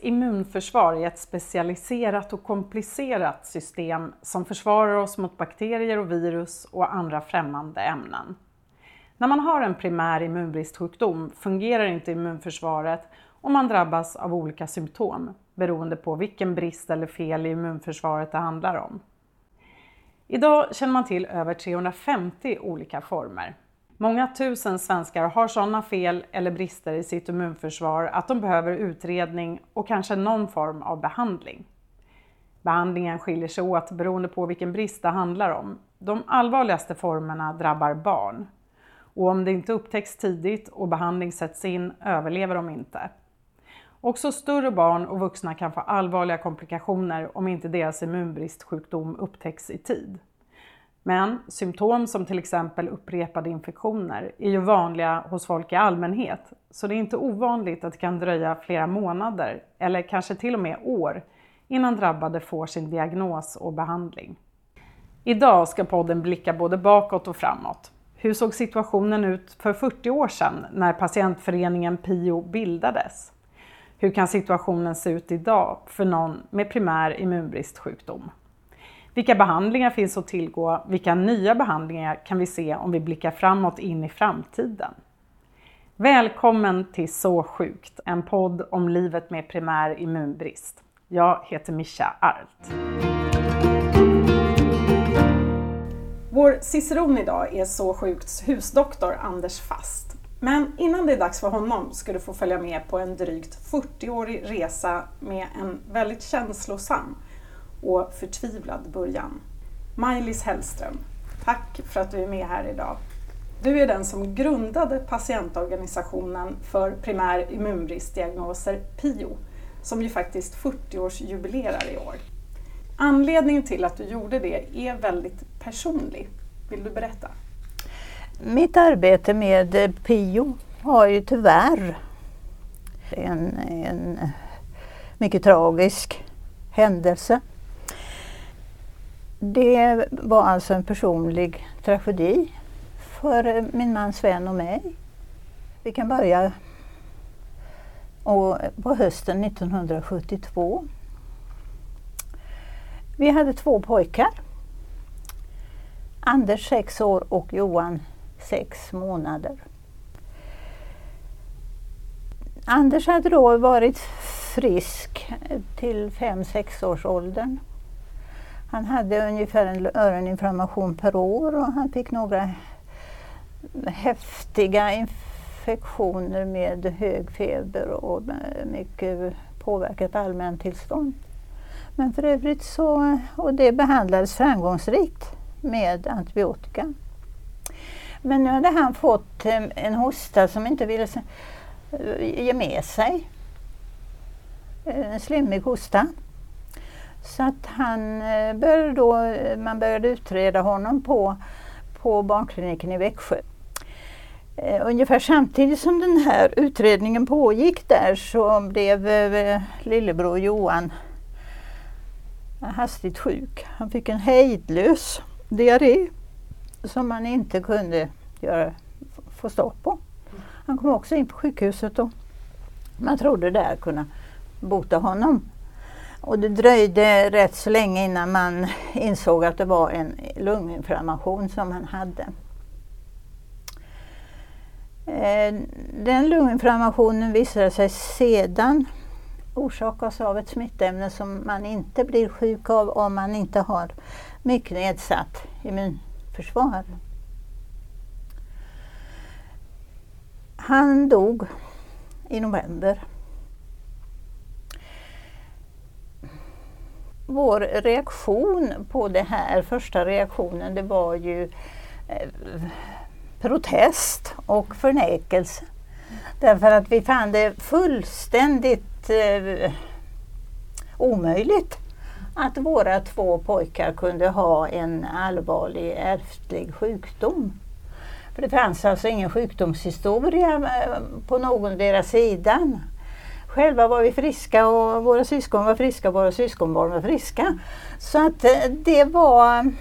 Immunförsvar är ett specialiserat och komplicerat system som försvarar oss mot bakterier och virus och andra främmande ämnen. När man har en primär immunbristsjukdom fungerar inte immunförsvaret och man drabbas av olika symptom beroende på vilken brist eller fel i immunförsvaret det handlar om. Idag känner man till över 350 olika former. Många tusen svenskar har sådana fel eller brister i sitt immunförsvar att de behöver utredning och kanske någon form av behandling. Behandlingen skiljer sig åt beroende på vilken brist det handlar om. De allvarligaste formerna drabbar barn. Och om det inte upptäcks tidigt och behandling sätts in överlever de inte. Också större barn och vuxna kan få allvarliga komplikationer om inte deras immunbristsjukdom upptäcks i tid. Men symptom som till exempel upprepade infektioner är ju vanliga hos folk i allmänhet, så det är inte ovanligt att det kan dröja flera månader eller kanske till och med år innan drabbade får sin diagnos och behandling. Idag ska podden blicka både bakåt och framåt. Hur såg situationen ut för 40 år sedan när patientföreningen PIO bildades? Hur kan situationen se ut idag för någon med primär immunbristsjukdom? Vilka behandlingar finns att tillgå? Vilka nya behandlingar kan vi se om vi blickar framåt in i framtiden? Välkommen till Så sjukt, en podd om livet med primär immunbrist. Jag heter Mischa Arlt. Vår ciceron idag är Så sjukts husdoktor Anders Fast. Men innan det är dags för honom ska du få följa med på en drygt 40-årig resa med en väldigt känslosam och förtvivlad början. Maj-Lis Hellström, tack för att du är med här idag. Du är den som grundade patientorganisationen för primär immunbristdiagnoser, PIO, som ju faktiskt 40-årsjubilerar i år. Anledningen till att du gjorde det är väldigt personlig. Vill du berätta? Mitt arbete med PIO har ju tyvärr en, en mycket tragisk händelse det var alltså en personlig tragedi för min man Sven och mig. Vi kan börja och på hösten 1972. Vi hade två pojkar. Anders sex år och Johan sex månader. Anders hade då varit frisk till fem sex års åldern. Han hade ungefär en öroninflammation per år och han fick några häftiga infektioner med hög feber och mycket påverkat allmäntillstånd. Men för övrigt så, och det behandlades framgångsrikt med antibiotika. Men nu hade han fått eh, en hosta som inte ville ge med sig. Eh, en slimmig hosta. Så att han eh, började då, eh, man började utreda honom på, på barnkliniken i Växjö. Eh, ungefär samtidigt som den här utredningen pågick där så blev lillebror Johan hastigt sjuk. Han fick en hejdlös diarré som man inte kunde göra, få stopp på. Han kom också in på sjukhuset och man trodde där kunna bota honom. Och det dröjde rätt så länge innan man insåg att det var en lunginflammation som han hade. Eh, den lunginflammationen visade sig sedan orsakas av ett smittämne som man inte blir sjuk av om man inte har mycket nedsatt immunförsvar. Han dog i november vår reaktion på det här, första reaktionen, det var ju eh, protest och förnekelse. Därför att vi fann det fullständigt eh, omöjligt att våra två pojkar kunde ha en allvarlig ärftlig sjukdom. För det fanns alltså ingen sjukdomshistoria eh, på någon deras sidan. Själva var vi friska och våra syskon var friska och våra syskonbarn var friska. Så att eh, det var...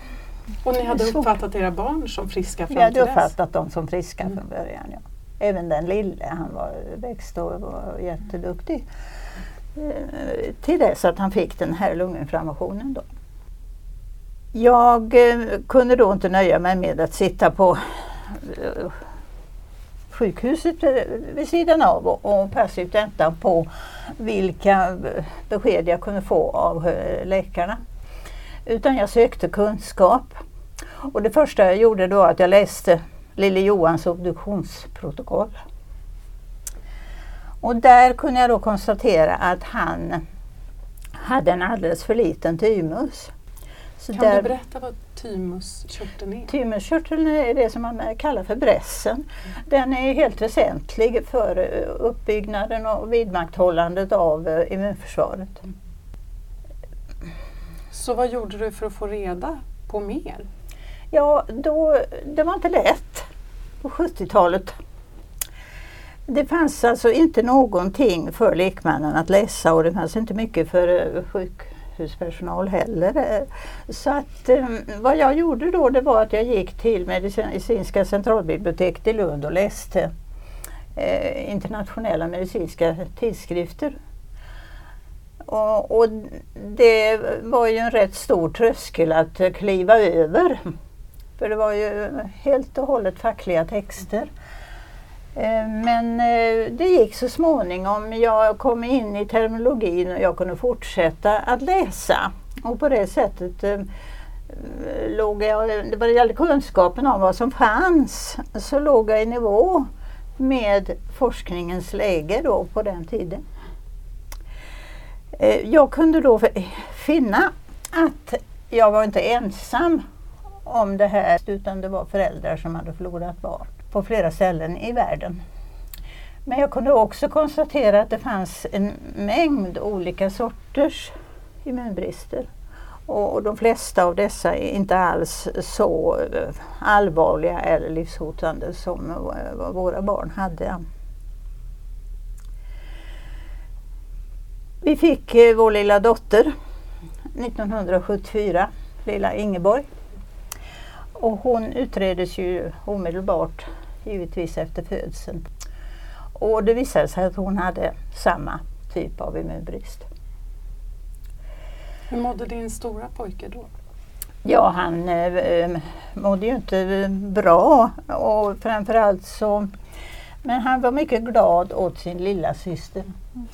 Och ni hade uppfattat era barn som friska fram Vi hade till uppfattat dem som friska mm. från början. Ja. Även den lille, han var växt och var jätteduktig. eh, till dess att han fick den här lunginflammationen. Då. Jag eh, kunde då inte nöja mig med att sitta på eh, sjukhuset vid sidan av och passivt vänta på vilka besked jag kunde få av eh, läkarna. Utan jag sökte kunskap. Och det första jag gjorde då att jag läste Lille Johans obduktionsprotokoll. Och där kunde jag då konstatera att han hade en alldeles för liten thymus. Så kan där, du berätta vad thymuskörteln är? Thymuskörteln är det som man kallar för brässen. Mm. Den är helt väsentlig för eh, uppbyggnaden och vidmakthållandet av eh, immunförsvaret. Mm. Så vad gjorde du för att få reda på mer? Ja, då, det var inte lätt på 70-talet. Det fanns alltså inte någonting för lekmannen att läsa och det fanns inte mycket för eh, sjukhuspersonal heller. Så att eh, vad jag gjorde då det var att jag gick till Medicinska centralbiblioteket i Lund och läste eh, internationella medicinska tidskrifter. Och, och, det var ju en rätt stor tröskel att kliva över. För det var ju helt och hållet fackliga texter. Eh, men eh, det gick så småningom. Jag kom in i terminologin och jag kunde fortsätta att läsa. Och på det sättet eh, låg jag, vad det gällde kunskapen om vad som fanns, så låg jag i nivå med forskningens läge då på den tiden. Jag kunde då finna att jag var inte ensam om det här utan det var föräldrar som hade förlorat barn på flera ställen i världen. Men jag kunde också konstatera att det fanns en mängd olika sorters immunbrister. Och de flesta av dessa är inte alls så eh, allvarliga eller livshotande som eh, våra barn hade. Vi fick eh, vår lilla dotter 1974, lilla Ingeborg. Och hon utreddes ju omedelbart givetvis efter födseln. Och det visade sig att hon hade samma typ av immunbrist. Hur mådde din stora pojke då? Ja, han eh, mådde ju inte bra och framförallt så men han var mycket glad åt sin lilla syster. Mm.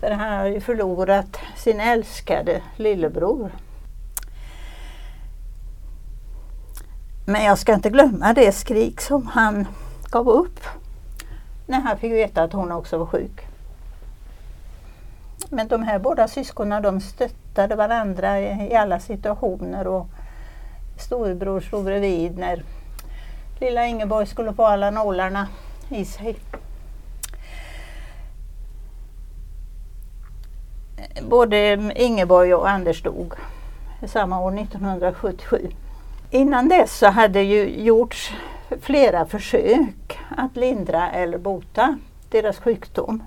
För han har ju förlorat sin älskade lillebror Men jag ska inte glömma det skrik som han gav upp när han fick veta att hon också var sjuk. Men de här båda syskonen de stöttade varandra i, alla situationer och storebror stod bredvid när lilla Ingeborg skulle få alla nålarna i sig. Både Ingeborg och Anders dog samma år 1977. Innan dess så hade ju gjorts flera försök att lindra eller bota deras sjukdom.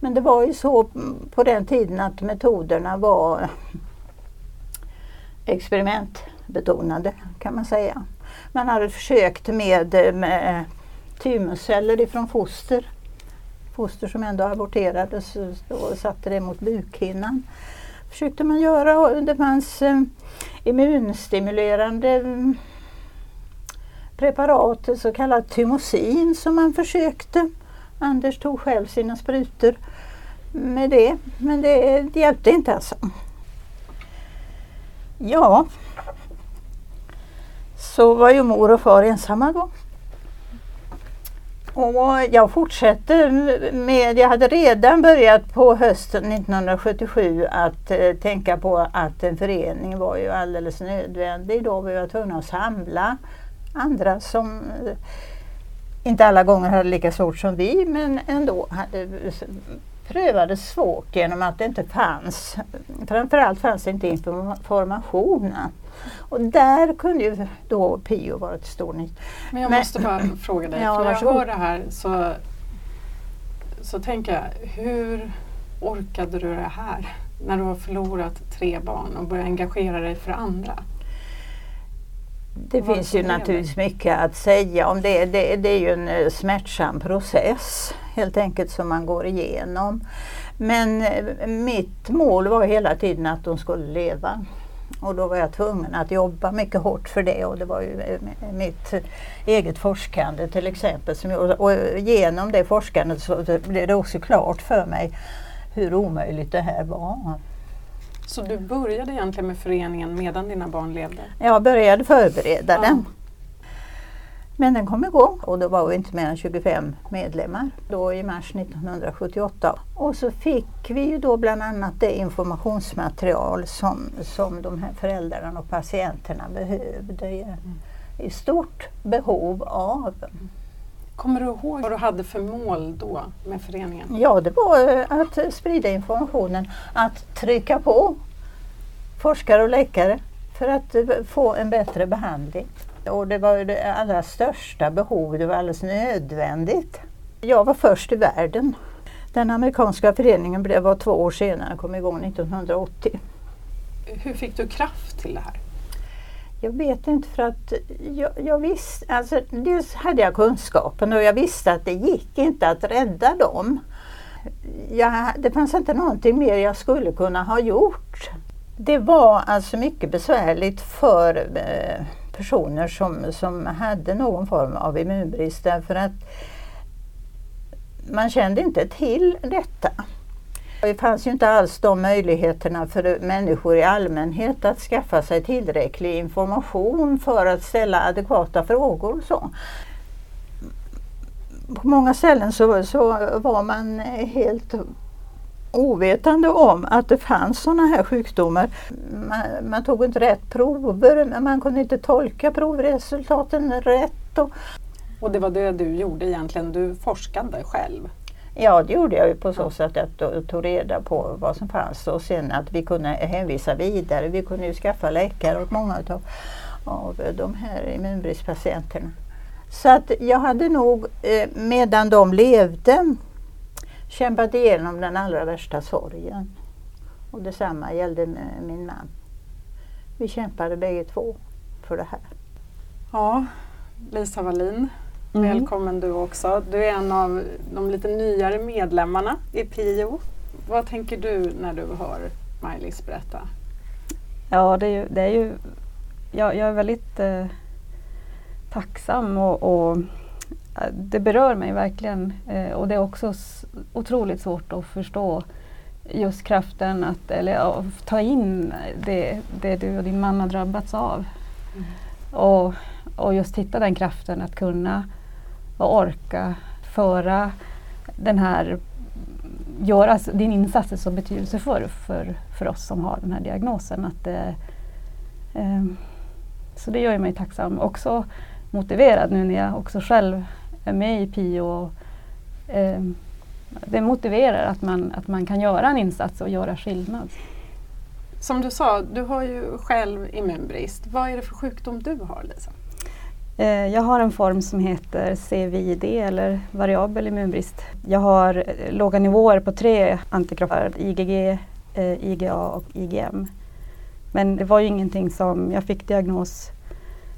Men det var ju så på den tiden att metoderna var experimentbetonade kan man säga. Man hade försökt med, med thymusceller ifrån foster. Foster som ändå aborterades och satte det mot bukhinnan försökte man göra och det fanns eh, immunstimulerande mm, preparat, så kallat tymosin som man försökte. Anders tog själv sina sprutor med det, men det, det hjälpte inte alltså. Ja, så var ju mor och far ensamma då. Och jag fortsätter med, jag hade redan börjat på hösten 1977 att eh, tänka på att en förening var ju alldeles nödvändig då. Vi var tvungna att samla andra som eh, inte alla gånger hade lika svårt som vi men ändå hade eh, prövade svårt genom att det inte fanns, framförallt fanns det inte information. Och där kunde ju då Pio vara till stor nytta. Men jag Men, måste bara fråga dig, ja, för när jag hör det här så, så tänker jag, hur orkade du det här? När du har förlorat tre barn och börjat engagera dig för andra? Det finns ju naturligtvis mycket att säga om det. det. Det är ju en eh, smärtsam process helt enkelt som man går igenom. Men eh, mitt mål var hela tiden att de skulle leva. Och då var jag tvungen att jobba mycket hårt för det och det var ju eh, mitt eget forskande till exempel. Som jag, och genom det forskandet så blev det också klart för mig hur omöjligt det här var. Så du började egentligen med föreningen medan dina barn levde? Jag började förbereda ja. den. Men den kom igång och då var vi inte mer än 25 medlemmar då i mars 1978. Och så fick vi ju då bland annat det informationsmaterial som, som de här föräldrarna och patienterna behövde i stort behov av. Kommer du ihåg vad du hade för mål då med föreningen? Ja, det var eh, att sprida informationen, att trycka på forskare och läkare för att eh, få en bättre behandling. Och det var det allra största behovet, det var alldeles nödvändigt. Jag var först i världen. Den amerikanska föreningen blev, var två år senare, kom igång 1980. Hur fick du kraft till det här? Jag vet inte för att jag, jag visste, alltså dels hade jag kunskapen och jag visste att det gick inte att rädda dem. Jag, det fanns inte någonting mer jag skulle kunna ha gjort. Det var alltså mycket besvärligt för eh, personer som, som hade någon form av immunbrist därför att man kände inte till detta. Det fanns ju inte alls de möjligheterna för människor i allmänhet att skaffa sig tillräcklig information för att ställa adekvata frågor. Så. På många ställen så, så var man helt ovetande om att det fanns sådana här sjukdomar. Man, man, tog inte rätt prover, man kunde inte tolka provresultaten rätt. Och, och det var det du gjorde egentligen, du forskade själv? Ja, det gjorde jag ju på så sätt att jag tog reda på vad som fanns och sen att vi kunde hänvisa vidare. Vi kunde ju skaffa läkare åt många av, av de här immunbristpatienterna. Så att jag hade nog, eh, medan de levde, kämpat igenom den allra värsta sorgen. Och detsamma gällde min man. Vi kämpade bägge två för det här. Ja, Lisa Wallin, mm. välkommen du också. Du är en av de lite nyare medlemmarna i PIO. Vad tänker du när du hör Maj-Lis berätta? Ja, det är ju, det är ju jag, jag är väldigt eh, tacksam och, och det berör mig verkligen eh, och det är också otroligt svårt att förstå just kraften att eller, ta in det, det du och din man har drabbats av. Mm. Och, och just hitta den kraften att kunna och orka föra den här göra din insats är så betydelsefull för, för oss som har den här diagnosen. Att det, eh, så det gör mig tacksam. Också motiverad nu när jag också själv är med i PIO. Och, eh, det motiverar att man, att man kan göra en insats och göra skillnad. Som du sa, du har ju själv immunbrist. Vad är det för sjukdom du har Lisa? Eh, jag har en form som heter CVID eller variabel immunbrist. Jag har eh, låga nivåer på tre antikroppar, IgG, eh, IgA och IgM. Men det var ju ingenting som, jag fick diagnos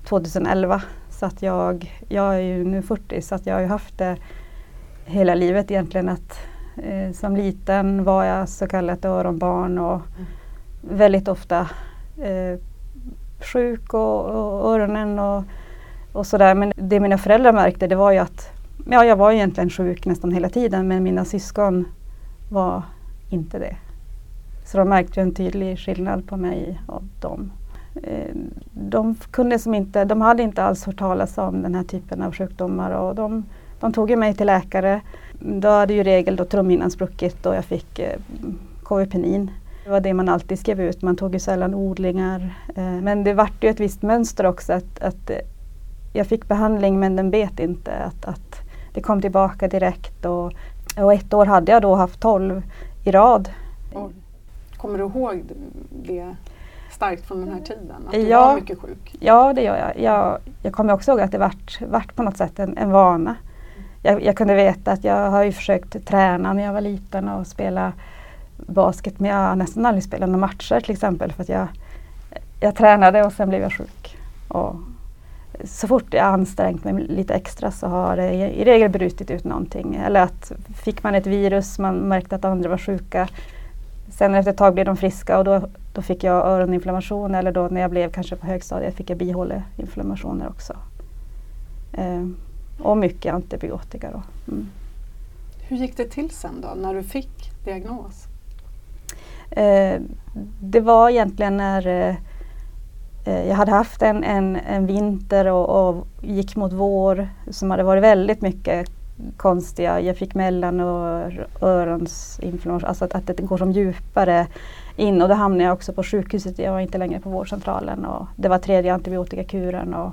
2011 så att jag, jag är ju nu 40 så att jag har ju haft det hela livet egentligen. Att, eh, som liten var jag så kallat öronbarn och mm. väldigt ofta eh, sjuk och, och öronen och, och sådär. Men det mina föräldrar märkte det var ju att ja, jag var egentligen sjuk nästan hela tiden men mina syskon var inte det. Så de märkte en tydlig skillnad på mig och dem. Eh, de, kunde som inte, de hade inte alls hört talas om den här typen av sjukdomar och de, de tog mig till läkare. Då hade ju regel då trumhinnan spruckit och jag fick eh, KV-penin. Det var det man alltid skrev ut, man tog ju sällan odlingar. Eh, men det vart ju ett visst mönster också att, att eh, jag fick behandling men den bet inte. Att, att det kom tillbaka direkt och, och ett år hade jag då haft 12 i rad. Kommer du ihåg det? Starkt från den här tiden? Att du ja, var mycket sjuk? Ja, det gör jag. Jag, jag kommer också ihåg att det vart, vart på något sätt en, en vana. Jag, jag, kunde veta att jag har ju försökt träna när jag var liten och spela basket men jag har nästan aldrig spelat några matcher till exempel för att jag, jag tränade och sen blev jag sjuk. Och så fort jag ansträngt mig lite extra så har det i regel brutit ut någonting. Eller att fick man ett virus, man märkte att andra var sjuka. Sen efter ett tag blev de friska och då, då fick jag öroninflammation eller då när jag blev kanske på högstadiet fick jag bihåleinflammationer också. Eh, och mycket antibiotika. Då. Mm. Hur gick det till sen då när du fick diagnos? Eh, det var egentligen när eh, eh, jag hade haft en, en, en vinter och, och, gick mot vår som hade varit väldigt mycket konstiga. Jag fick mellan och öronsinflammation, alltså att, att det går som djupare in och då hamnade jag också på sjukhuset. Jag var inte längre på vårdcentralen och det var tredje antibiotikakuren. Och,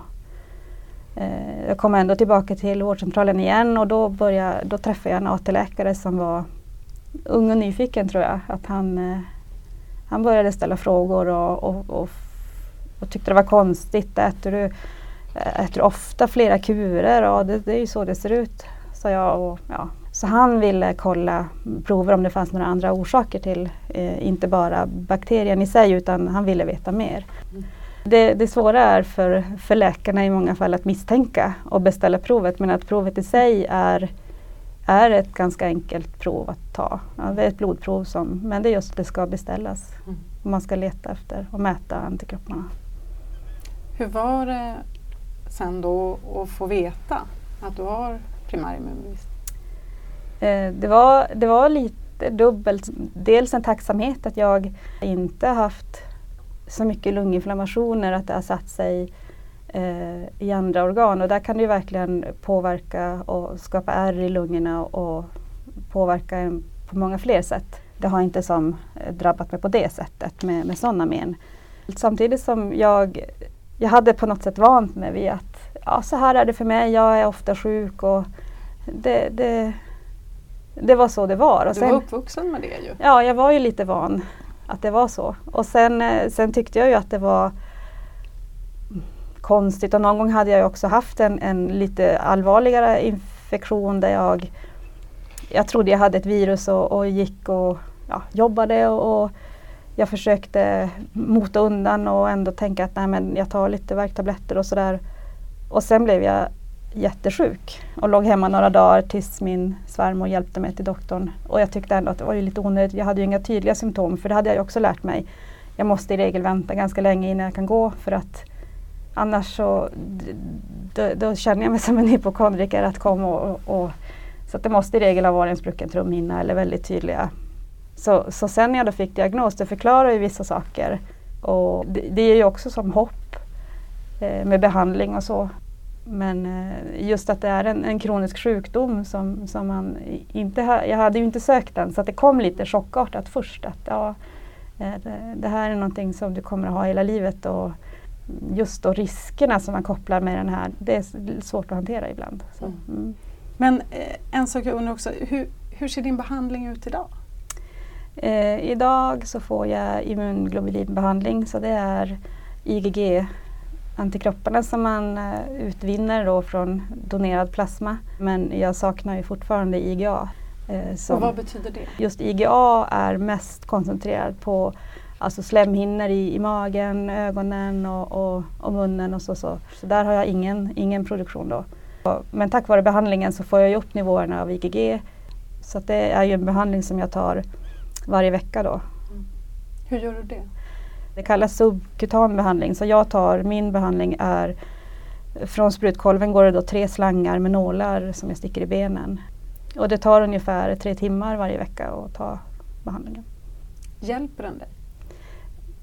eh, jag kom ändå tillbaka till vårdcentralen igen och då, började, då träffade jag en AT-läkare som var ung och nyfiken tror jag. Att han, eh, han började ställa frågor och, och, och, och, tyckte det var konstigt. Äter du, äter du ofta flera kurer? Ja, det, det är ju så det ser ut, sa jag. Och, ja. Så han ville kolla prover om det fanns några andra orsaker till eh, inte bara bakterien i sig utan han ville veta mer. Det, det svåra är för, för läkarna i många fall att misstänka och beställa provet men att provet i sig är är ett ganska enkelt prov att ta. Ja, det är ett blodprov som, men det är just det ska beställas. Mm. Man ska leta efter och mäta antikropparna. Hur var det sen då att få veta att du har primär immunbrist? Eh, det, var, det var lite dubbelt. Dels en tacksamhet att jag inte haft så mycket lunginflammationer att det har satt sig eh, i andra organ och där kan det ju verkligen påverka och skapa ärr i lungorna och påverka en på många fler sätt. Det har inte som eh, drabbat mig på det sättet med, med sådana men. Samtidigt som jag, jag hade på något sätt vant mig vid att ja, så här är det för mig, jag är ofta sjuk och det, det, det var så det var. Och du var uppvuxen med det ju. Ja, jag var ju lite van att det var så. Och sen, eh, sen tyckte jag ju att det var konstigt och någon gång hade jag också haft en, en lite allvarligare infektion där jag jag trodde jag hade ett virus och, och gick och ja, jobbade och, och, jag försökte mota undan och ändå tänka att nej, men jag tar lite värktabletter och sådär. Och sen blev jag jättesjuk och låg hemma några dagar tills min svärmor hjälpte mig till doktorn. Och jag tyckte ändå att det var lite onödigt. Jag hade ju inga tydliga symptom för det hade jag ju också lärt mig. Jag måste i regel vänta ganska länge innan jag kan gå för att Annars så då, då, känner jag mig som en hypokondriker att komma och, och, så att det måste i regel ha varit en sprucken trumhinna eller väldigt tydliga. Så, så sen när jag då fick diagnos, det förklarar ju vissa saker. Och det, det ger ju också som hopp eh, med behandling och så. Men eh, just att det är en, en kronisk sjukdom som, som man inte jag hade ju inte sökt den så att det kom lite chockartat först. Att ja, eh, det, här är någonting som du kommer att ha hela livet. Och, just då riskerna som man kopplar med den här, det är svårt att hantera ibland. Mm. Mm. Men eh, en sak jag undrar också, hur, hur ser din behandling ut idag? Eh, idag så får jag immunglobulinbehandling så det är IgG antikropparna som man eh, utvinner då från donerad plasma. Men jag saknar ju fortfarande IgA. Eh, Och vad betyder det? Just IgA är mest koncentrerad på alltså slemhinnor i, i magen, ögonen och, och, och, munnen och så, så. Så där har jag ingen, ingen produktion då. Men tack vare behandlingen så får jag upp nivåerna av IgG. Så det är ju en behandling som jag tar varje vecka då. Mm. Hur gör du det? Det kallas subkutan behandling. Så jag tar, min behandling är från sprutkolven går det då tre slangar med nålar som jag sticker i benen. Och det tar ungefär tre timmar varje vecka att ta behandlingen. Hjälper den dig?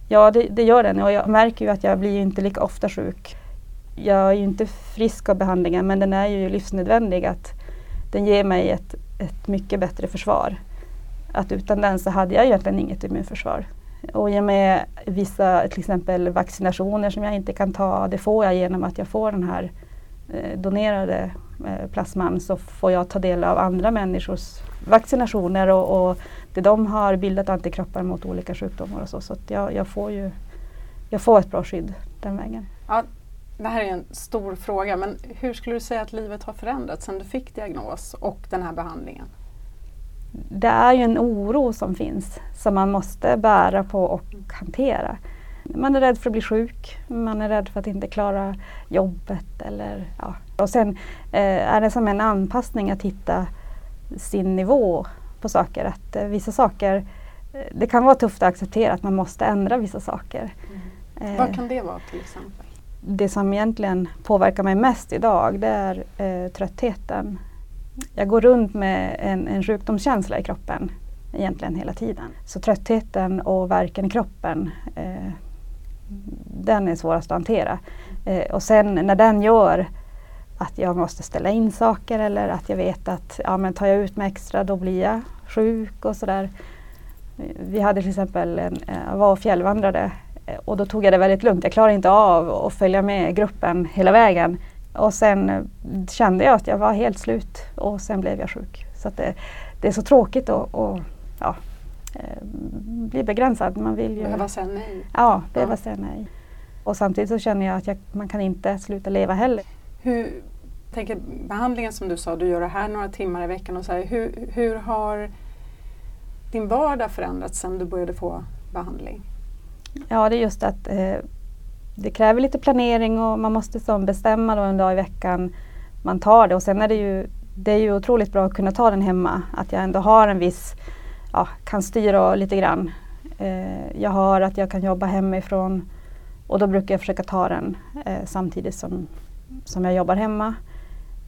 Ja, det, det, gör den och jag märker ju att jag blir inte lika ofta sjuk. Jag är ju inte frisk av behandlingen men den är ju livsnödvändig. att Den ger mig ett, ett mycket bättre försvar. Att utan den så hade jag egentligen inget immunförsvar. Och i och med vissa till exempel vaccinationer som jag inte kan ta, det får jag genom att jag får den här eh, donerade eh, plasman så får jag ta del av andra människors vaccinationer och, och det de har bildat antikroppar mot olika sjukdomar och så. Så jag, jag, får ju jag får ett bra skydd den vägen. Ja, det här är en stor fråga men hur skulle du säga att livet har förändrats sedan du fick diagnos och den här behandlingen? Det är ju en oro som finns som man måste bära på och hantera. Man är rädd för att bli sjuk, man är rädd för att inte klara jobbet. Eller, ja. Och sen eh, är det som en anpassning att hitta sin nivå på saker. Att eh, vissa saker, eh, det kan vara tufft att acceptera att man måste ändra vissa saker. Mm. Vad kan det vara till exempel? Det som egentligen påverkar mig mest idag det är eh, tröttheten. Jag går runt med en, en sjukdomskänsla i kroppen egentligen hela tiden. Så tröttheten och värken i kroppen eh, den är svårast att hantera. Eh, och sen när den gör att jag måste ställa in saker eller att jag vet att ja, men tar jag ut mig extra då blir jag sjuk och sådär. Eh, vi hade till exempel, en, jag var och fjällvandrade eh, och då tog jag det väldigt lugnt. Jag klarade inte av att följa med gruppen hela vägen. Och sen eh, kände jag att jag var helt slut och sen blev jag sjuk. Så det, det, är så tråkigt att och, ja, bli begränsad. Man vill ju... Behöva säga nej. Ja, behöva ja. säga nej. Och samtidigt så känner jag att jag, man kan inte sluta leva heller. Hur, tänker behandlingen som du sa, du gör det här några timmar i veckan och så här, hur, hur har din vardag förändrats sedan du började få behandling? Ja, det är just att eh, det kräver lite planering och man måste som bestämma då en dag i veckan man tar det och sen är det ju det är ju otroligt bra att kunna ta den hemma. Att jag ändå har en viss, ja, kan styra lite grann. Eh, jag har att jag kan jobba hemifrån och då brukar jag försöka ta den eh, samtidigt som, som jag jobbar hemma.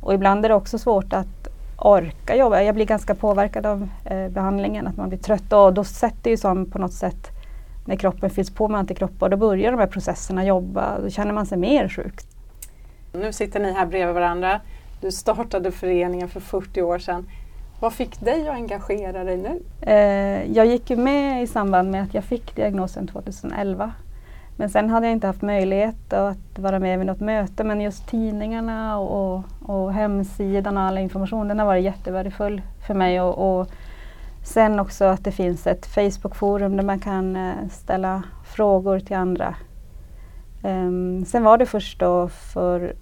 Och ibland är det också svårt att orka jobba. Jag blir ganska påverkad av eh, behandlingen, att man blir trött och då sätter ju som på något sätt när kroppen fylls på med antikroppar, då börjar de här processerna jobba. Då känner man sig mer sjuk. Nu sitter ni här bredvid varandra. Du startade föreningen för 40 år sedan. Vad fick dig att engagera dig nu? Eh, jag gick ju med i samband med att jag fick diagnosen 2011. Men sen hade jag inte haft möjlighet att vara med vid något möte men just tidningarna och, och hemsidan och all information den har varit jättevärdefull för mig. Och, och sen också att det finns ett Facebookforum där man kan eh, ställa frågor till andra. Um, sen var det först då för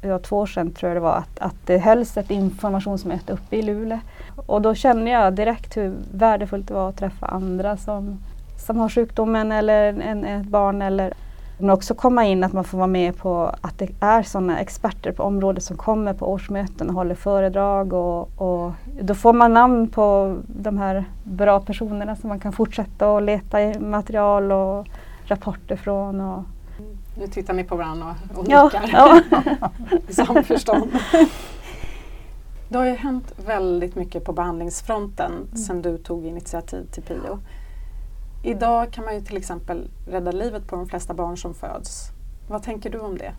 ja, två år sedan tror jag det var att, att det hölls ett informationsmöte uppe i Luleå. Och då kände jag direkt hur värdefullt det var att träffa andra som som har sjukdomen eller en, ett barn. Eller, men också komma in att man får vara med på att det är sådana experter på området som kommer på årsmöten och håller föredrag. Och, och då får man namn på de här bra personerna som man kan fortsätta och leta i material och rapporter från. Och, nu tittar ni på varandra och, och nickar ja, i samförstånd. Det har ju hänt väldigt mycket på behandlingsfronten mm. sedan du tog initiativ till PIO. Idag kan man ju till exempel rädda livet på de flesta barn som föds. Vad tänker du om det?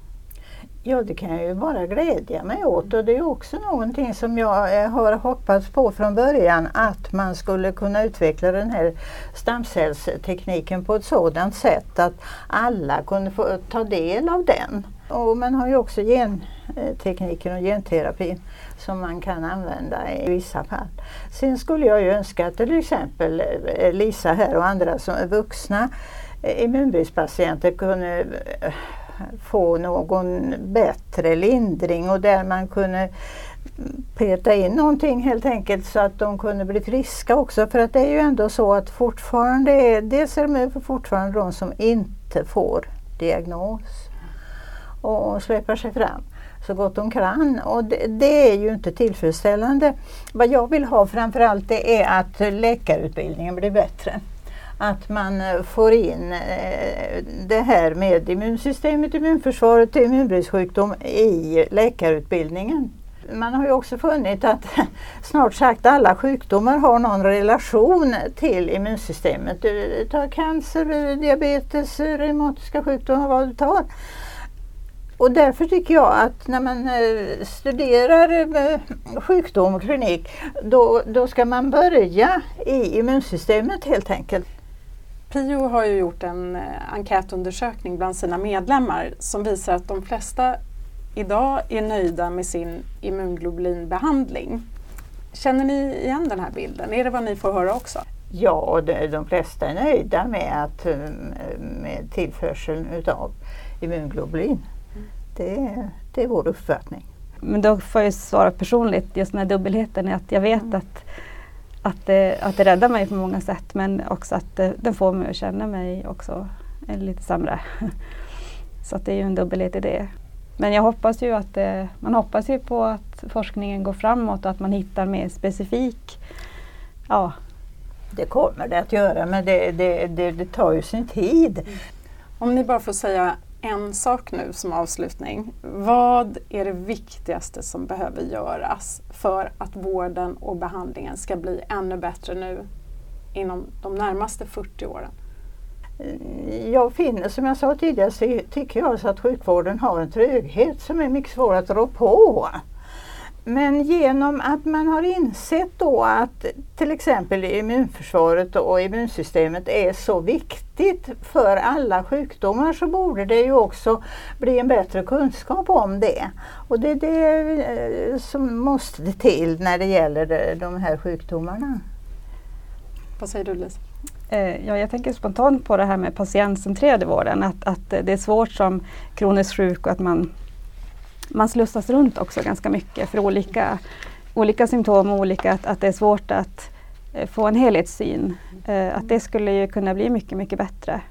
Ja, det kan jag ju bara glädja mig åt och det är också någonting som jag eh, har hoppats på från början att man skulle kunna utveckla den här stamcellstekniken på ett sådant sätt att alla kunde få ta del av den. Och man har ju också gentekniken och genterapin som man kan använda i vissa fall. Sen skulle jag ju önska att till exempel eh, Lisa här och andra som är vuxna eh, immunbristpatienter kunde eh, få någon bättre lindring och där man kunde peta in någonting helt enkelt så att de kunde bli friska också. För att det är ju ändå så att fortfarande är, dels är det fortfarande de som inte får diagnos och släpper sig fram så gott de kan. Och det, det, är ju inte tillfredsställande. Vad jag vill ha framförallt det är att läkarutbildningen blir bättre. Att man eh, får in eh, det här med immunsystemet, immunförsvaret och immunbristsjukdom i läkarutbildningen. Man har ju också funnit att snart sagt alla sjukdomar har någon relation till immunsystemet. Ta cancer, diabetes, reumatiska sjukdomar, vad du tar. Och därför tycker jag att när man eh, studerar eh, sjukdom och klinik då, då ska man börja i immunsystemet helt enkelt. Pio har ju gjort en eh, enkätundersökning bland sina medlemmar som visar att de flesta idag är nöjda med sin immunglobulinbehandling. Känner ni igen den här bilden? Är det vad ni får höra också? Ja, de flesta är nöjda med, att, med tillförseln utav immunglobulin. Det, det är vår uppfattning. Men då får jag svara personligt, just den här dubbelheten är att jag vet mm. att, att, det, att det räddar mig på många sätt men också att det, den får mig att känna mig också är lite sämre. Så att det är ju en dubbelhet i det. Men jag hoppas ju att det, man hoppas ju på att forskningen går framåt och att man hittar mer specifik ja, det kommer det att göra men det, det, det, det tar ju sin tid. Om ni bara får säga en sak nu som avslutning. Vad är det viktigaste som behöver göras för att vården och behandlingen ska bli ännu bättre nu inom de närmaste 40 åren? Jag finner, som jag sa tidigare, så tycker jag att sjukvården har en tröghet som är mycket svår att rå på. Men genom att man har insett då att till exempel immunförsvaret och immunsystemet är så viktigt för alla sjukdomar så borde det ju också bli en bättre kunskap om det. Och det är det eh, som måste till när det gäller de här sjukdomarna. Vad säger du Lisa? Eh, ja, jag tänker spontant på det här med patientcentrerade vården, att, att det är svårt som kroniskt sjuk och att man man slussas runt också ganska mycket för olika, olika symptom och olika, att, att det är svårt att eh, få en helhetssyn. Eh, att det skulle ju kunna bli mycket, mycket bättre.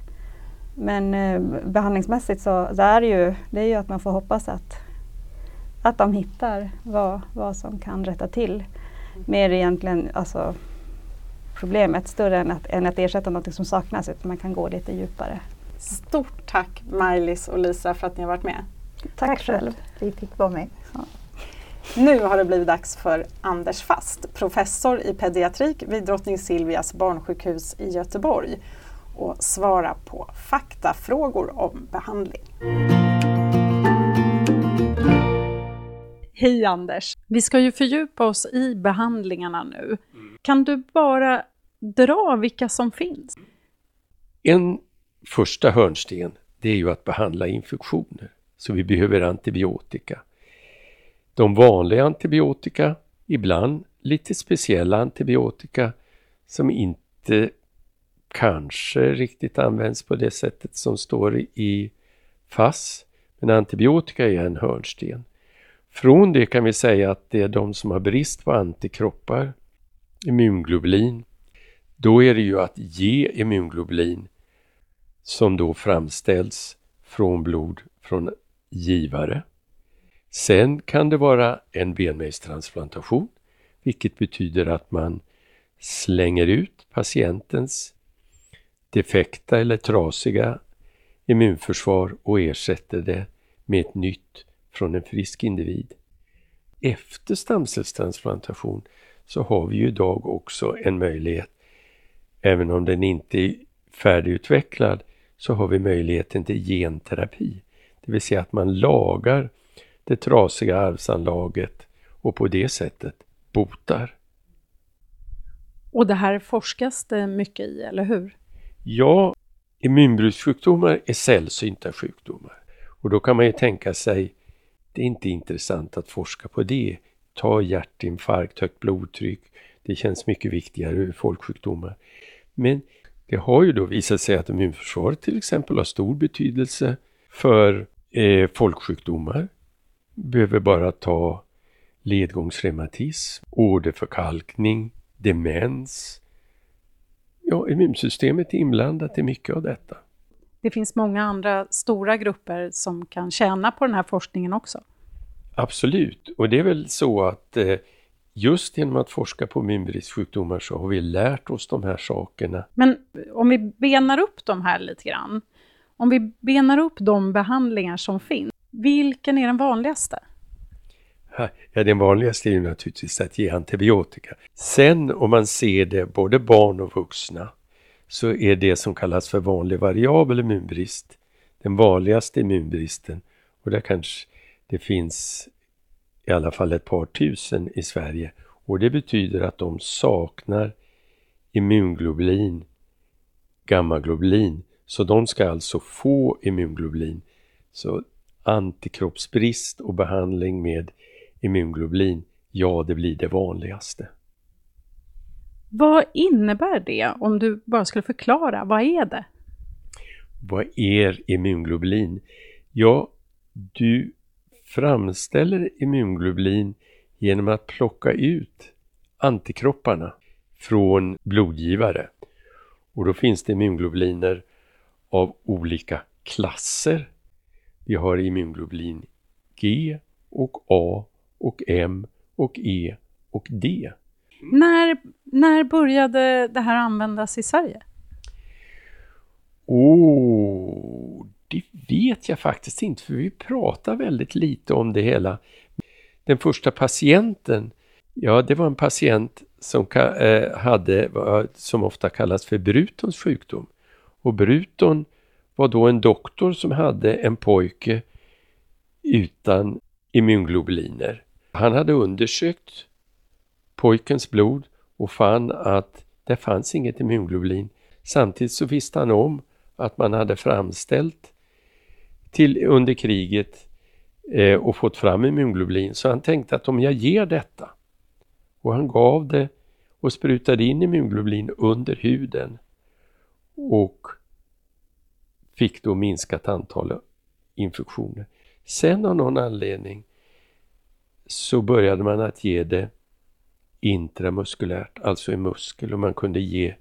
Men eh, behandlingsmässigt så, så är det ju, det är ju att man får hoppas att, att de hittar vad, vad som kan rätta till. Mer egentligen alltså, problemet större än att, än att ersätta något som saknas, utan man kan gå lite djupare. Stort tack Maj-Lis och Lisa för att ni har varit med. Tack, Tack själv. Vi fick vara med. Ja. Nu har det blivit dags för Anders Fast, professor i pediatrik vid Drottning Silvias barnsjukhus i Göteborg och svara på faktafrågor om behandling. Hej Anders! Vi ska ju fördjupa oss i behandlingarna nu. Kan du bara dra vilka som finns? En första hörnsten, det är ju att behandla infektioner. Så vi behöver antibiotika. De vanliga antibiotika, ibland lite speciella antibiotika som inte kanske riktigt används på det sättet som står i FASS. Men antibiotika är en hörnsten. Från det kan vi säga att det är de som har brist på antikroppar, immunglobulin. Då är det ju att ge immunglobulin som då framställs från blod från givare. Sen kan det vara en benmärgstransplantation, vilket betyder att man slänger ut patientens defekta eller trasiga immunförsvar och ersätter det med ett nytt från en frisk individ. Efter stamcellstransplantation så har vi ju idag också en möjlighet, även om den inte är färdigutvecklad, så har vi möjligheten till genterapi. Det vill säga att man lagar det trasiga arvsanlaget och på det sättet botar. Och det här forskas det mycket i, eller hur? Ja, immunbrustsjukdomar är sällsynta sjukdomar. Och då kan man ju tänka sig, det är inte intressant att forska på det. Ta hjärtinfarkt, högt blodtryck, det känns mycket viktigare ur folksjukdomar. Men det har ju då visat sig att immunförsvaret till exempel har stor betydelse för eh, folksjukdomar. Behöver bara ta ledgångsreumatism, åderförkalkning, demens. Ja, immunsystemet är inblandat i mycket av detta. Det finns många andra stora grupper som kan tjäna på den här forskningen också. Absolut, och det är väl så att eh, just genom att forska på immunbristsjukdomar så har vi lärt oss de här sakerna. Men om vi benar upp de här lite grann. Om vi benar upp de behandlingar som finns, vilken är den vanligaste? Ja, den vanligaste är ju naturligtvis att ge antibiotika. Sen om man ser det både barn och vuxna så är det som kallas för vanlig variabel immunbrist den vanligaste immunbristen och där kanske det finns i alla fall ett par tusen i Sverige och det betyder att de saknar immunglobulin, gammaglobulin så de ska alltså få immunglobulin. Så antikroppsbrist och behandling med immunglobulin, ja det blir det vanligaste. Vad innebär det om du bara skulle förklara, vad är det? Vad är immunglobulin? Ja, du framställer immunglobulin genom att plocka ut antikropparna från blodgivare. Och då finns det immunglobuliner av olika klasser. Vi har immunglobulin G och A och M och E och D. När, när började det här användas i Sverige? Oh, det vet jag faktiskt inte för vi pratar väldigt lite om det hela. Den första patienten, ja det var en patient som eh, hade som ofta kallas för Brutons sjukdom. Och Bruton var då en doktor som hade en pojke utan immunglobuliner. Han hade undersökt pojkens blod och fann att det fanns inget immunglobulin. Samtidigt så visste han om att man hade framställt till, under kriget eh, och fått fram immunglobulin. Så han tänkte att om jag ger detta och han gav det och sprutade in immunglobulin under huden och fick då minskat antal infektioner. Sen av någon anledning så började man att ge det intramuskulärt, alltså i muskel och man kunde ge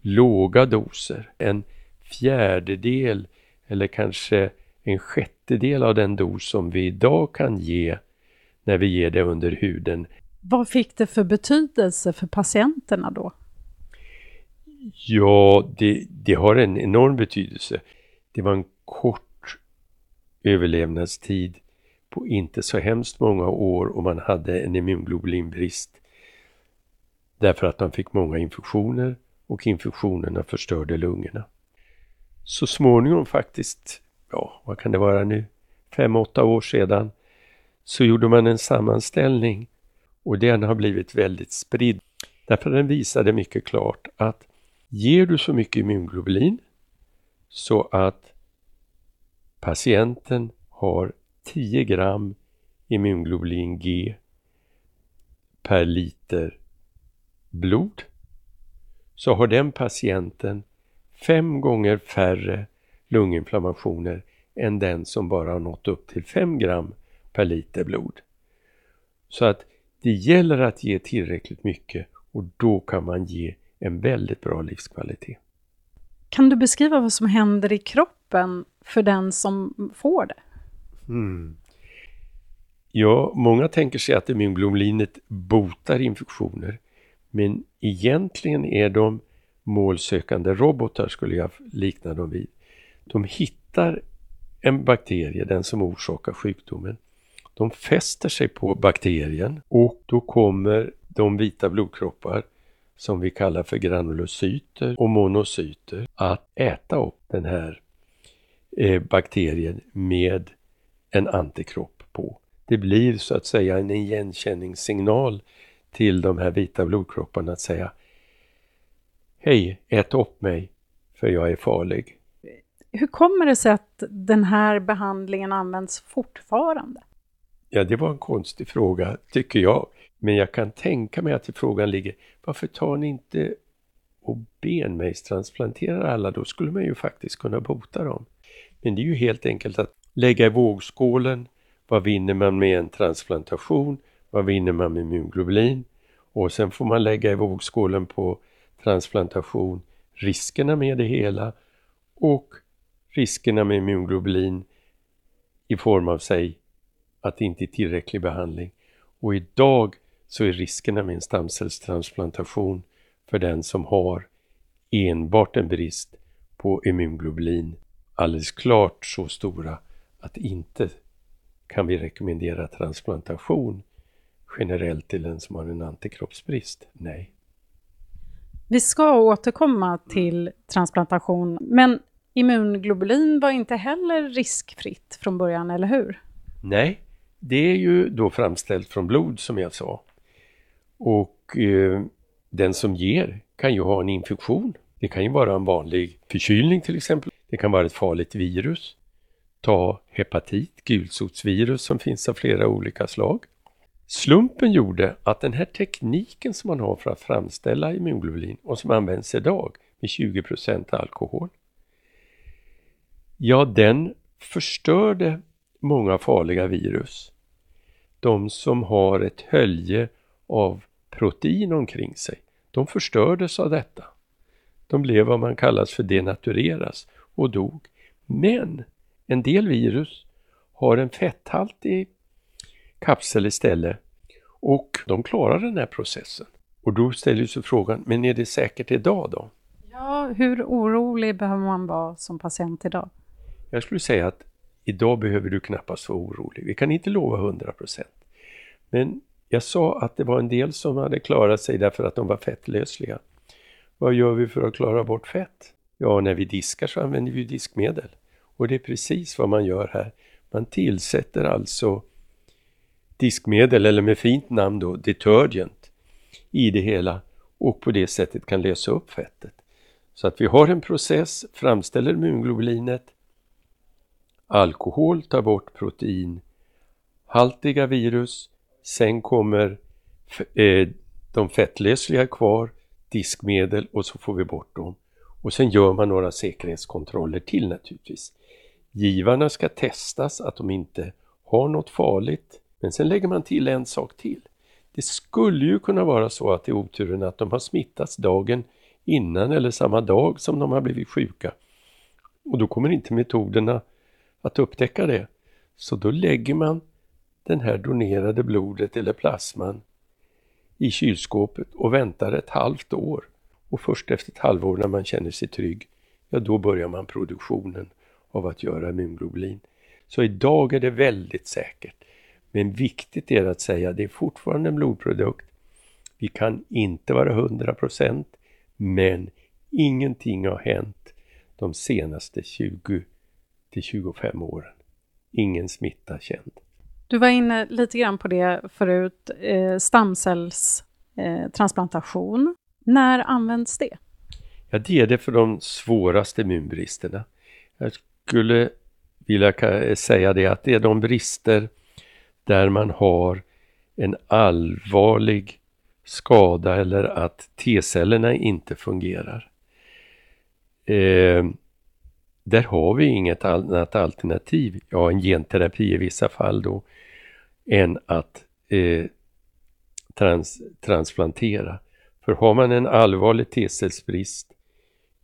låga doser, en fjärdedel eller kanske en sjättedel av den dos som vi idag kan ge när vi ger det under huden. Vad fick det för betydelse för patienterna då? Ja, det, det har en enorm betydelse. Det var en kort överlevnadstid på inte så hemskt många år och man hade en immunglobulinbrist därför att man fick många infektioner och infektionerna förstörde lungorna. Så småningom faktiskt, ja vad kan det vara nu, fem, åtta år sedan, så gjorde man en sammanställning och den har blivit väldigt spridd. Därför den visade mycket klart att ger du så mycket immunglobulin så att patienten har 10 gram immunglobulin G per liter blod så har den patienten fem gånger färre lunginflammationer än den som bara har nått upp till 5 gram per liter blod. Så att det gäller att ge tillräckligt mycket och då kan man ge en väldigt bra livskvalitet. Kan du beskriva vad som händer i kroppen för den som får det? Mm. Ja, många tänker sig att immunglobulinet botar infektioner. Men egentligen är de målsökande robotar skulle jag likna dem vid. De hittar en bakterie, den som orsakar sjukdomen. De fäster sig på bakterien och då kommer de vita blodkroppar som vi kallar för granulocyter och monocyter att äta upp den här eh, bakterien med en antikropp på. Det blir så att säga en igenkänningssignal till de här vita blodkropparna att säga Hej, ät upp mig för jag är farlig. Hur kommer det sig att den här behandlingen används fortfarande? Ja, det var en konstig fråga, tycker jag. Men jag kan tänka mig att frågan ligger, varför tar ni inte och benmärgstransplanterar alla? Då skulle man ju faktiskt kunna bota dem. Men det är ju helt enkelt att lägga i vågskålen, vad vinner man med en transplantation? Vad vinner man med immunglobulin? Och sen får man lägga i vågskålen på transplantation riskerna med det hela och riskerna med immunglobulin i form av sig att det inte är tillräcklig behandling. Och idag så är riskerna med en stamcellstransplantation för den som har enbart en brist på immunglobulin alldeles klart så stora att inte kan vi rekommendera transplantation generellt till den som har en antikroppsbrist? Nej. Vi ska återkomma till transplantation, men immunglobulin var inte heller riskfritt från början, eller hur? Nej, det är ju då framställt från blod som jag sa. Och eh, den som ger kan ju ha en infektion. Det kan ju vara en vanlig förkylning till exempel. Det kan vara ett farligt virus. Ta hepatit, gulsotsvirus som finns av flera olika slag. Slumpen gjorde att den här tekniken som man har för att framställa immunglobulin och som används idag med 20% alkohol. Ja, den förstörde många farliga virus. De som har ett hölje av protein omkring sig, de förstördes av detta. De blev vad man kallar för denatureras och dog. Men en del virus har en fetthaltig kapsel istället och de klarar den här processen. Och då ställer sig frågan, men är det säkert idag då? Ja, hur orolig behöver man vara som patient idag? Jag skulle säga att idag behöver du knappast vara orolig. Vi kan inte lova 100 Men jag sa att det var en del som hade klarat sig därför att de var fettlösliga. Vad gör vi för att klara bort fett? Ja, när vi diskar så använder vi diskmedel. Och det är precis vad man gör här. Man tillsätter alltså diskmedel, eller med fint namn då, detergent, i det hela och på det sättet kan lösa upp fettet. Så att vi har en process, framställer immunglobulinet, alkohol tar bort protein, haltiga virus, sen kommer eh, de fettlösliga kvar, diskmedel och så får vi bort dem. Och sen gör man några säkerhetskontroller till naturligtvis. Givarna ska testas att de inte har något farligt, men sen lägger man till en sak till. Det skulle ju kunna vara så att det är oturen att de har smittats dagen innan eller samma dag som de har blivit sjuka. Och då kommer inte metoderna att upptäcka det. Så då lägger man den här donerade blodet eller plasman i kylskåpet och väntar ett halvt år. Och först efter ett halvår när man känner sig trygg, ja då börjar man produktionen av att göra immunglobulin. Så idag är det väldigt säkert. Men viktigt är att säga det är fortfarande en blodprodukt. Vi kan inte vara 100% men ingenting har hänt de senaste 20 till 25 åren. Ingen smitta känd. Du var inne lite grann på det förut, eh, stamcellstransplantation. Eh, När används det? Ja, det är det för de svåraste immunbristerna. Jag skulle vilja säga det att det är de brister där man har en allvarlig skada eller att T-cellerna inte fungerar. Eh, där har vi inget annat alternativ, ja en genterapi i vissa fall då, än att eh, trans, transplantera. För har man en allvarlig T-cellsbrist,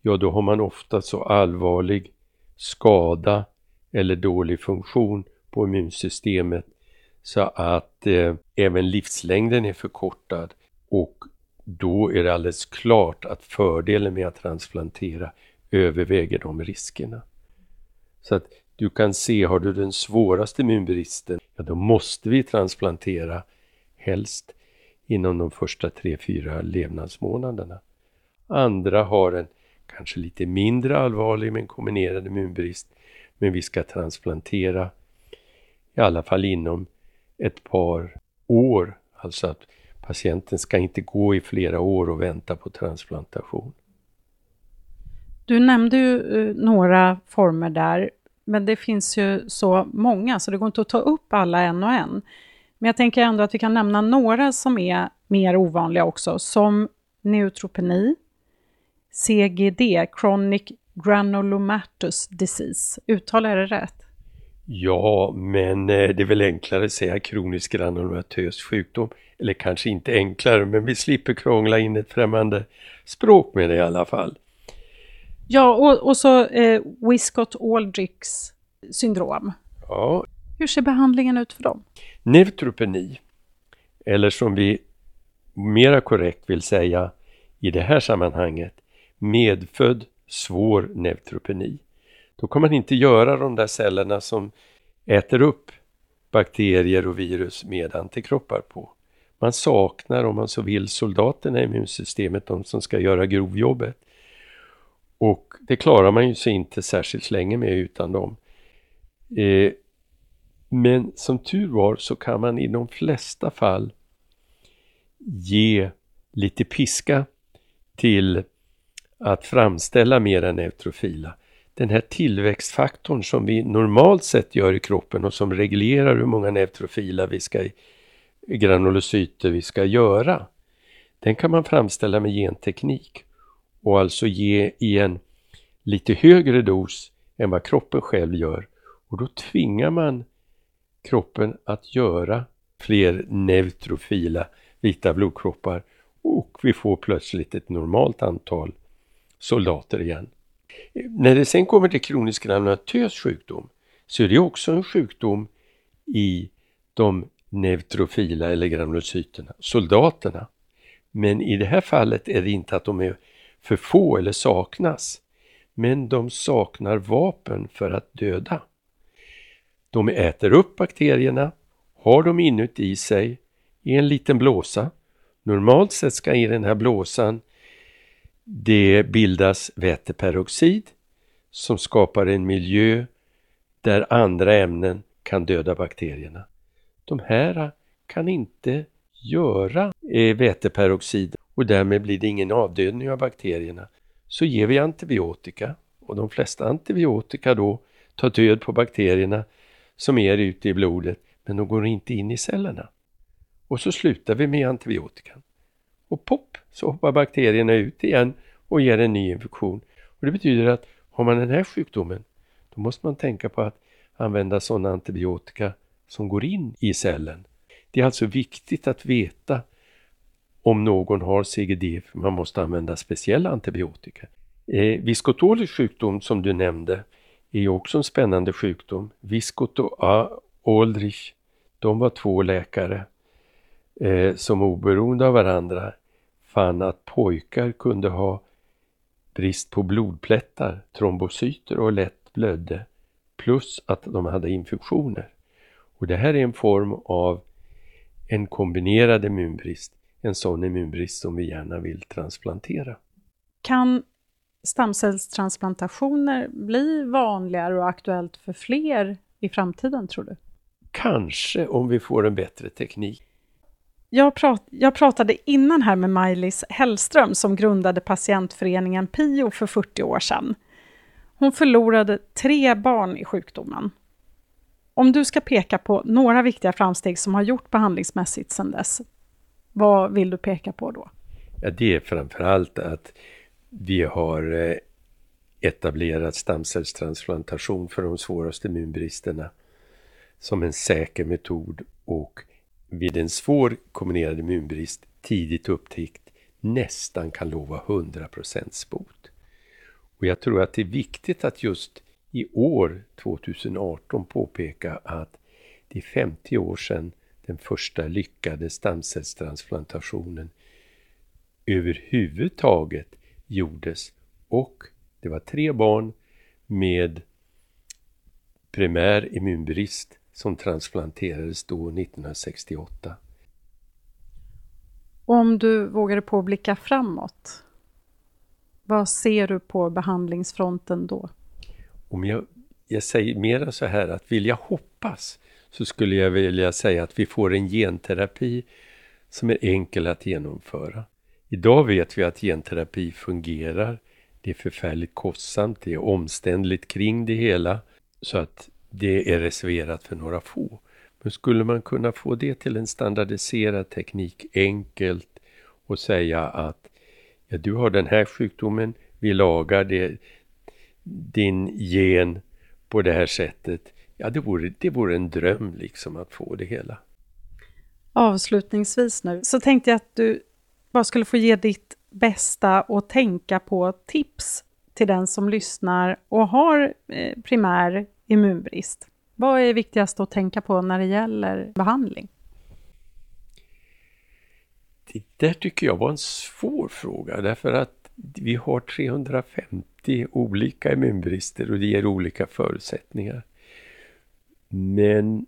ja då har man ofta så allvarlig skada eller dålig funktion på immunsystemet så att eh, även livslängden är förkortad och då är det alldeles klart att fördelen med att transplantera överväger de riskerna. Så att du kan se, har du den svåraste immunbristen, ja då måste vi transplantera helst inom de första 3-4 levnadsmånaderna. Andra har en kanske lite mindre allvarlig men kombinerad immunbrist, men vi ska transplantera i alla fall inom ett par år, alltså att patienten ska inte gå i flera år och vänta på transplantation. Du nämnde ju eh, några former där, men det finns ju så många så det går inte att ta upp alla en och en. Men jag tänker ändå att vi kan nämna några som är mer ovanliga också, som neutropeni, CGD, Chronic Granulomatous Disease. Uttalar jag det rätt? Ja, men eh, det är väl enklare att säga kronisk granulomatös sjukdom. Eller kanske inte enklare, men vi slipper krångla in ett främmande språk med det i alla fall. Ja, och, och så eh, Wiskott-Aldrichs syndrom. Ja. Hur ser behandlingen ut för dem? Neutropeni, eller som vi mera korrekt vill säga i det här sammanhanget, medfödd svår neutropeni. Då kan man inte göra de där cellerna som äter upp bakterier och virus med antikroppar på. Man saknar, om man så vill, soldaterna i immunsystemet, de som ska göra grovjobbet. Och det klarar man ju sig inte särskilt länge med utan dem. Eh, men som tur var så kan man i de flesta fall ge lite piska till att framställa mera neutrofila. Den här tillväxtfaktorn som vi normalt sett gör i kroppen och som reglerar hur många neutrofila vi ska, granulocyter vi ska göra. Den kan man framställa med genteknik och alltså ge i en lite högre dos än vad kroppen själv gör. Och då tvingar man kroppen att göra fler neutrofila vita blodkroppar och vi får plötsligt ett normalt antal soldater igen. När det sen kommer till kronisk granulatös sjukdom så är det också en sjukdom i de neutrofila eller granulocyterna, soldaterna. Men i det här fallet är det inte att de är för få eller saknas, men de saknar vapen för att döda. De äter upp bakterierna, har dem inuti sig i en liten blåsa. Normalt sett ska i den här blåsan det bildas väteperoxid som skapar en miljö där andra ämnen kan döda bakterierna. De här kan inte göra eh, väteperoxid och därmed blir det ingen avdödning av bakterierna. Så ger vi antibiotika och de flesta antibiotika då tar död på bakterierna som är ute i blodet men de går inte in i cellerna. Och så slutar vi med antibiotikan. Och pop så hoppar bakterierna ut igen och ger en ny infektion. Och Det betyder att har man den här sjukdomen då måste man tänka på att använda sådana antibiotika som går in i cellen. Det är alltså viktigt att veta om någon har CGD, för man måste använda speciella antibiotika. Eh, Viskotolisk sjukdom som du nämnde är också en spännande sjukdom. Viskot och A. Aldrich, de var två läkare eh, som oberoende av varandra fann att pojkar kunde ha brist på blodplättar, trombocyter och lätt blödde plus att de hade infektioner. Och det här är en form av en kombinerad immunbrist, en sån immunbrist som vi gärna vill transplantera. Kan stamcellstransplantationer bli vanligare och aktuellt för fler i framtiden tror du? Kanske om vi får en bättre teknik. Jag, prat, jag pratade innan här med Maj-Lis Hellström som grundade patientföreningen PIO för 40 år sedan. Hon förlorade tre barn i sjukdomen. Om du ska peka på några viktiga framsteg som har gjort behandlingsmässigt sedan dess, vad vill du peka på då? Ja, det är framförallt att vi har eh, etablerat stamcellstransplantation för de svåraste immunbristerna som en säker metod och vid en svår kombinerad immunbrist tidigt upptäckt nästan kan lova 100% bot. Och jag tror att det är viktigt att just i år 2018 påpeka att det är 50 år sedan den första lyckade stamcellstransplantationen överhuvudtaget gjordes och det var tre barn med primär immunbrist som transplanterades då 1968. Om du vågade på att blicka framåt, vad ser du på behandlingsfronten då? Om jag, jag säger mera så här att vill jag hoppas så skulle jag vilja säga att vi får en genterapi som är enkel att genomföra. Idag vet vi att genterapi fungerar. Det är förfärligt kostsamt, det är omständligt kring det hela så att det är reserverat för några få. Men skulle man kunna få det till en standardiserad teknik enkelt och säga att ja, du har den här sjukdomen, vi lagar det, din gen på det här sättet. Ja, det vore, det vore en dröm liksom att få det hela. Avslutningsvis nu så tänkte jag att du bara skulle få ge ditt bästa och tänka på tips till den som lyssnar och har eh, primär immunbrist. Vad är viktigast att tänka på när det gäller behandling? Det där tycker jag var en svår fråga därför att vi har 350 olika immunbrister och det ger olika förutsättningar. Men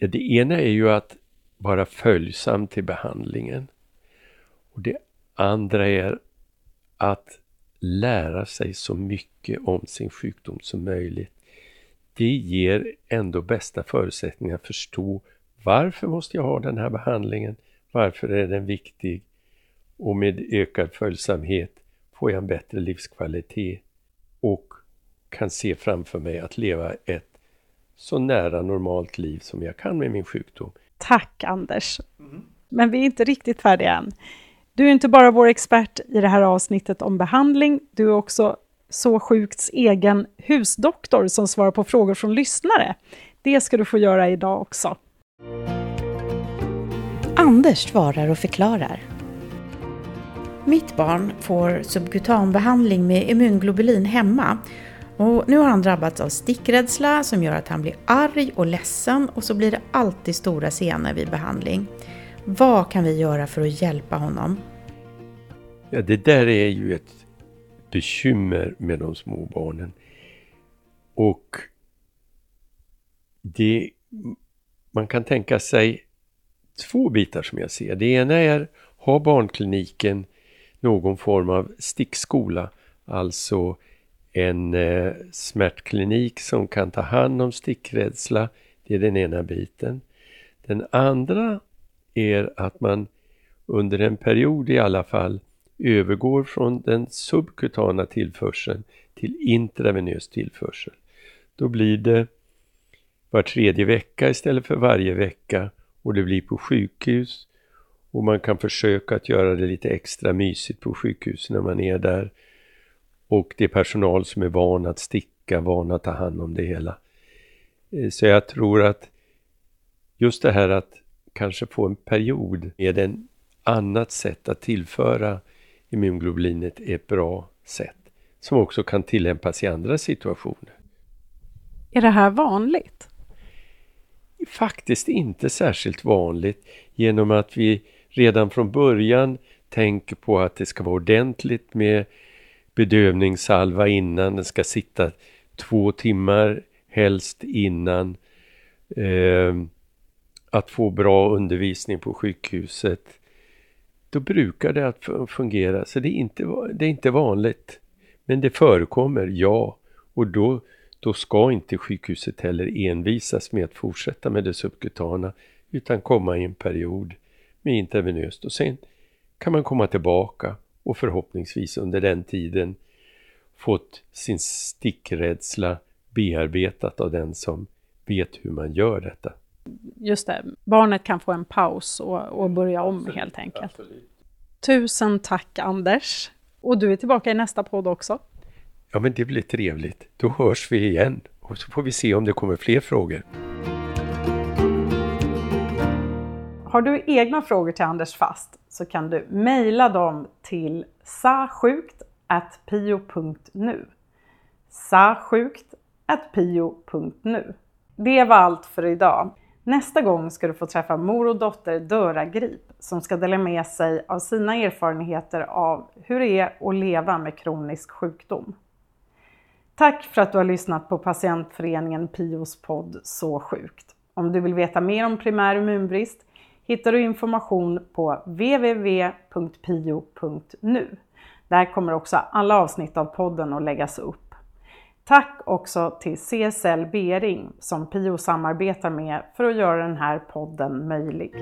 det ena är ju att vara följsam till behandlingen. Och det andra är att lära sig så mycket om sin sjukdom som möjligt. Det ger ändå bästa förutsättningar att förstå varför måste jag ha den här behandlingen? Varför är den viktig? Och med ökad följsamhet får jag en bättre livskvalitet och kan se framför mig att leva ett så nära normalt liv som jag kan med min sjukdom. Tack Anders! Mm. Men vi är inte riktigt färdiga än. Du är inte bara vår expert i det här avsnittet om behandling, du är också Så sjukts egen husdoktor som svarar på frågor från lyssnare. Det ska du få göra idag också. Anders svarar och förklarar. Mitt barn får subkutanbehandling med immunglobulin hemma och nu har han drabbats av stickrädsla som gör att han blir arg och ledsen och så blir det alltid stora scener vid behandling. Vad kan vi göra för att hjälpa honom? Ja, det där är ju ett bekymmer med de små barnen. Och det, man kan tänka sig två bitar som jag ser. Det ena är, har barnkliniken någon form av stickskola, alltså en eh, smärtklinik som kan ta hand om stickrädsla. Det är den ena biten. Den andra är att man under en period i alla fall övergår från den subkutana tillförseln till intravenös tillförsel. Då blir det var tredje vecka istället för varje vecka och det blir på sjukhus och man kan försöka att göra det lite extra mysigt på sjukhus när man är där. Och det är personal som är van att sticka, van att ta hand om det hela. Eh, så jag tror att just det här att kanske få en period med en annat sätt att tillföra immunglobulinet är ett bra sätt som också kan tillämpas i andra situationer. Är det här vanligt? Faktiskt inte särskilt vanligt genom att vi redan från början tänker på att det ska vara ordentligt med bedövningssalva innan. Den ska sitta två timmar helst innan. Eh, att få bra undervisning på sjukhuset. Då brukar det att fungera. Så det är inte, det är inte vanligt. Men det förekommer, ja. Och då, då ska inte sjukhuset heller envisas med att fortsätta med det subkutana utan komma i en period med intravenöst och sen kan man komma tillbaka och förhoppningsvis under den tiden fått sin stickrädsla bearbetat av den som vet hur man gör detta. Just det, barnet kan få en paus och, och börja om Absolut. helt enkelt. Absolut. Tusen tack Anders! Och du är tillbaka i nästa podd också. Ja men det blir trevligt. Då hörs vi igen och så får vi se om det kommer fler frågor. Har du egna frågor till Anders Fast så kan du mejla dem till sasjukt.pio.nu sasjukt.pio.nu Det var allt för idag. Nästa gång ska du få träffa mor och dotter Döra Grip som ska dela med sig av sina erfarenheter av hur det är att leva med kronisk sjukdom. Tack för att du har lyssnat på patientföreningen Pios podd Så sjukt. Om du vill veta mer om primär immunbrist hittar du information på www.pio.nu. Där kommer också alla avsnitt av podden att läggas upp. Tack också till CSL Bering som Pio samarbetar med för att göra den här podden möjlig.